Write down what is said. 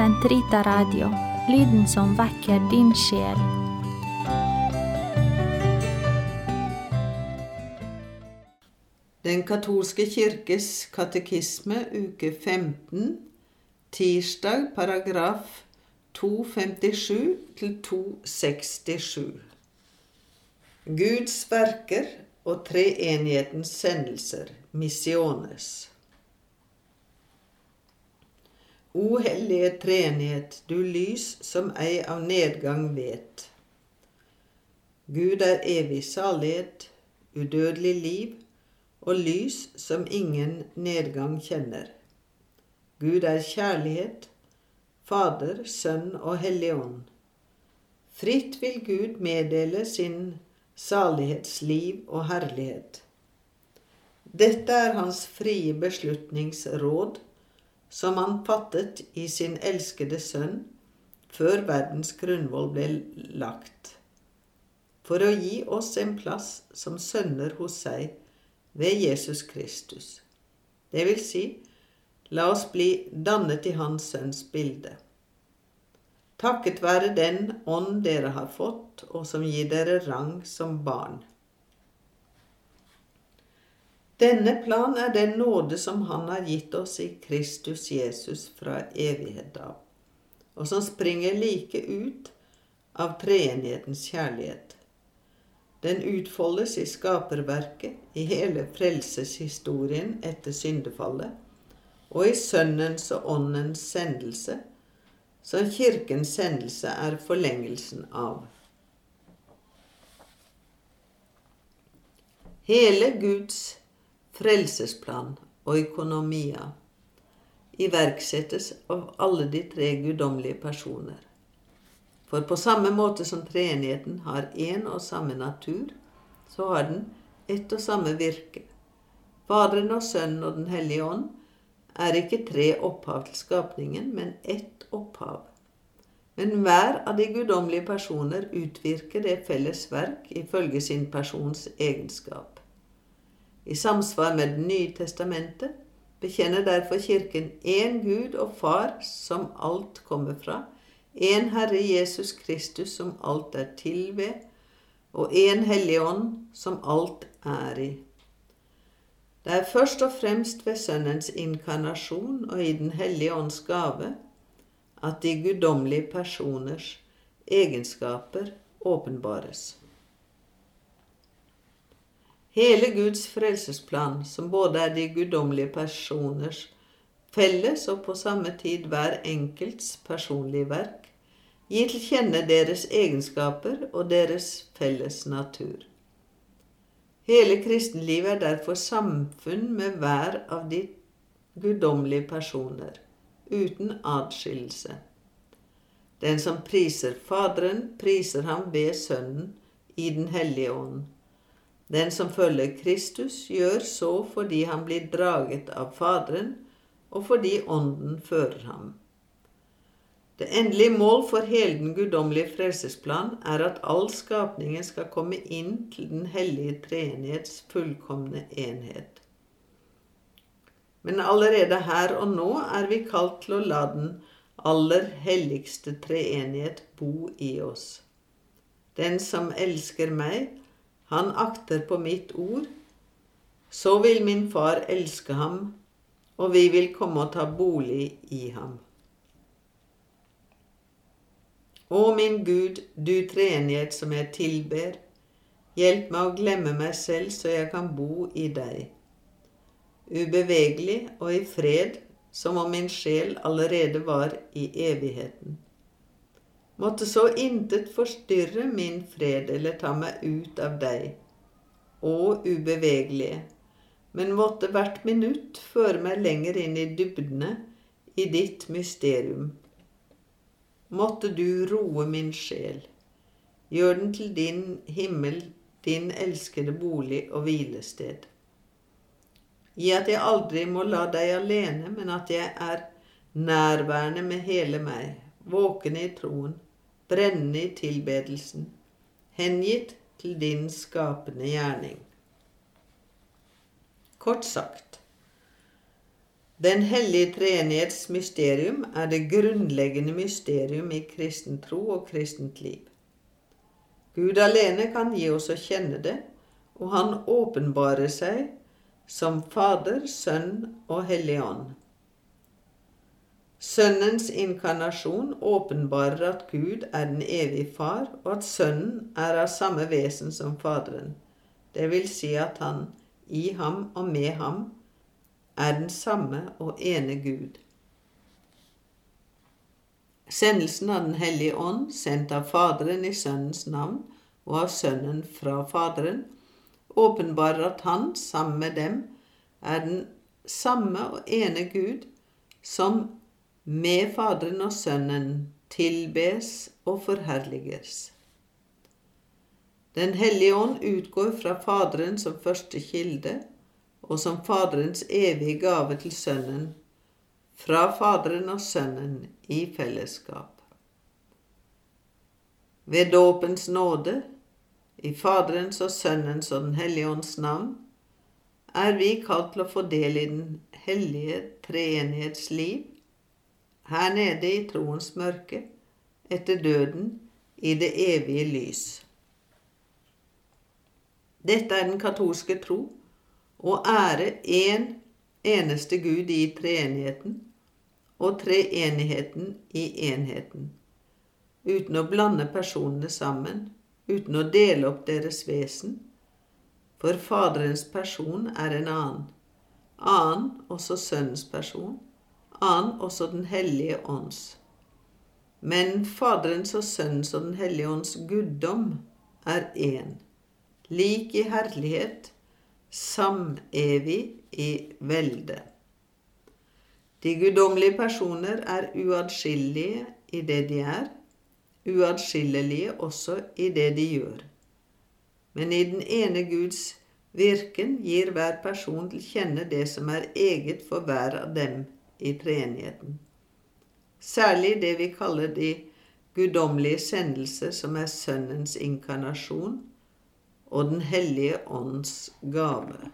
Sentrita Radio, lyden som vekker din sjel. Den katolske kirkes katekisme uke 15, tirsdag paragraf 257 til 267. Guds verker og treenighetens sendelser, missiones. O hellige treenighet, du lys som ei av nedgang vet. Gud er evig salighet, udødelig liv og lys som ingen nedgang kjenner. Gud er kjærlighet, Fader, Sønn og Hellig Ånd. Fritt vil Gud meddele sin salighetsliv og herlighet. Dette er hans frie beslutningsråd, som han fattet i sin elskede Sønn før verdens grunnvoll ble lagt, for å gi oss en plass som sønner hos seg ved Jesus Kristus. Det vil si, la oss bli dannet i Hans Sønns bilde. Takket være den ånd dere har fått, og som gir dere rang som barn. Denne plan er den nåde som Han har gitt oss i Kristus Jesus fra evighet av, og som springer like ut av treenighetens kjærlighet. Den utfoldes i skaperverket, i hele frelseshistorien etter syndefallet, og i Sønnens og Åndens sendelse, som Kirkens sendelse er forlengelsen av. Hele Guds frelsesplan og økonomia iverksettes av alle de tre guddommelige personer. For på samme måte som treenigheten har én og samme natur, så har den ett og samme virke. Faderen og Sønnen og Den hellige ånd er ikke tre opphav til skapningen, men ett opphav. Men hver av de guddommelige personer utvirker det felles verk ifølge sin persons egenskap. I samsvar med Det nye testamentet bekjenner derfor Kirken én Gud og Far som alt kommer fra, én Herre Jesus Kristus som alt er til ved, og én Hellig Ånd som alt er i. Det er først og fremst ved Sønnens inkarnasjon og i Den hellige ånds gave at de guddommelige personers egenskaper åpenbares. Hele Guds frelsesplan, som både er de guddommelige personers felles og på samme tid hver enkelts personlige verk, gir til kjenne deres egenskaper og deres felles natur. Hele kristenlivet er derfor samfunn med hver av de guddommelige personer, uten adskillelse. Den som priser Faderen, priser ham ved Sønnen i Den hellige ånd. Den som følger Kristus, gjør så fordi han blir draget av Faderen, og fordi Ånden fører ham. Det endelige mål for hele den guddommelige frelsesplan er at all skapningen skal komme inn til Den hellige treenighets fullkomne enhet. Men allerede her og nå er vi kalt til å la den aller helligste treenighet bo i oss. Den som elsker meg, han akter på mitt ord, så vil min far elske ham, og vi vil komme og ta bolig i ham. Å min Gud, du treenighet som jeg tilber, hjelp meg å glemme meg selv så jeg kan bo i deg. Ubevegelig og i fred, som om min sjel allerede var i evigheten. Måtte så intet forstyrre min fred eller ta meg ut av deg, og ubevegelige, men måtte hvert minutt føre meg lenger inn i dybdene i ditt mysterium. Måtte du roe min sjel, gjør den til din himmel, din elskede bolig og hvilested. Gi at jeg aldri må la deg alene, men at jeg er nærværende med hele meg, våken i troen, brennende i tilbedelsen, hengitt til din skapende gjerning. Kort sagt, Den hellige treenighets mysterium er det grunnleggende mysterium i kristen tro og kristent liv. Gud alene kan gi oss å kjenne det, og han åpenbarer seg som Fader, Sønn og Hellig Ånd. Sønnens inkarnasjon åpenbarer at Gud er den evige Far, og at Sønnen er av samme vesen som Faderen. Det vil si at han i ham og med ham er den samme og ene Gud. Sendelsen av Den hellige ånd, sendt av Faderen i Sønnens navn og av Sønnen fra Faderen, åpenbarer at han, sammen med dem, er den samme og ene Gud som med Faderen og Sønnen tilbes og forherliges. Den hellige ånd utgår fra Faderen som første kilde og som Faderens evige gave til Sønnen, fra Faderen og Sønnen i fellesskap. Ved dåpens nåde, i Faderens og Sønnens og Den hellige ånds navn, er vi kalt til å få del i den hellige treenighets liv her nede i troens mørke, etter døden, i det evige lys. Dette er den katolske tro, å ære én eneste Gud i treenigheten og treenigheten i enheten, uten å blande personene sammen, uten å dele opp deres vesen, for Faderens person er en annen, annen også Sønnens person, annen også Den hellige ånds. Men Faderens og Sønnens og Den hellige ånds guddom er én, lik i herlighet, samevig i velde. De guddommelige personer er uatskillelige i det de er, uatskillelige også i det de gjør. Men i den ene Guds virken gir hver person til kjenne det som er eget for hver av dem i treenigheten. Særlig det vi kaller de guddommelige sendelser, som er Sønnens inkarnasjon og Den hellige ånds gave.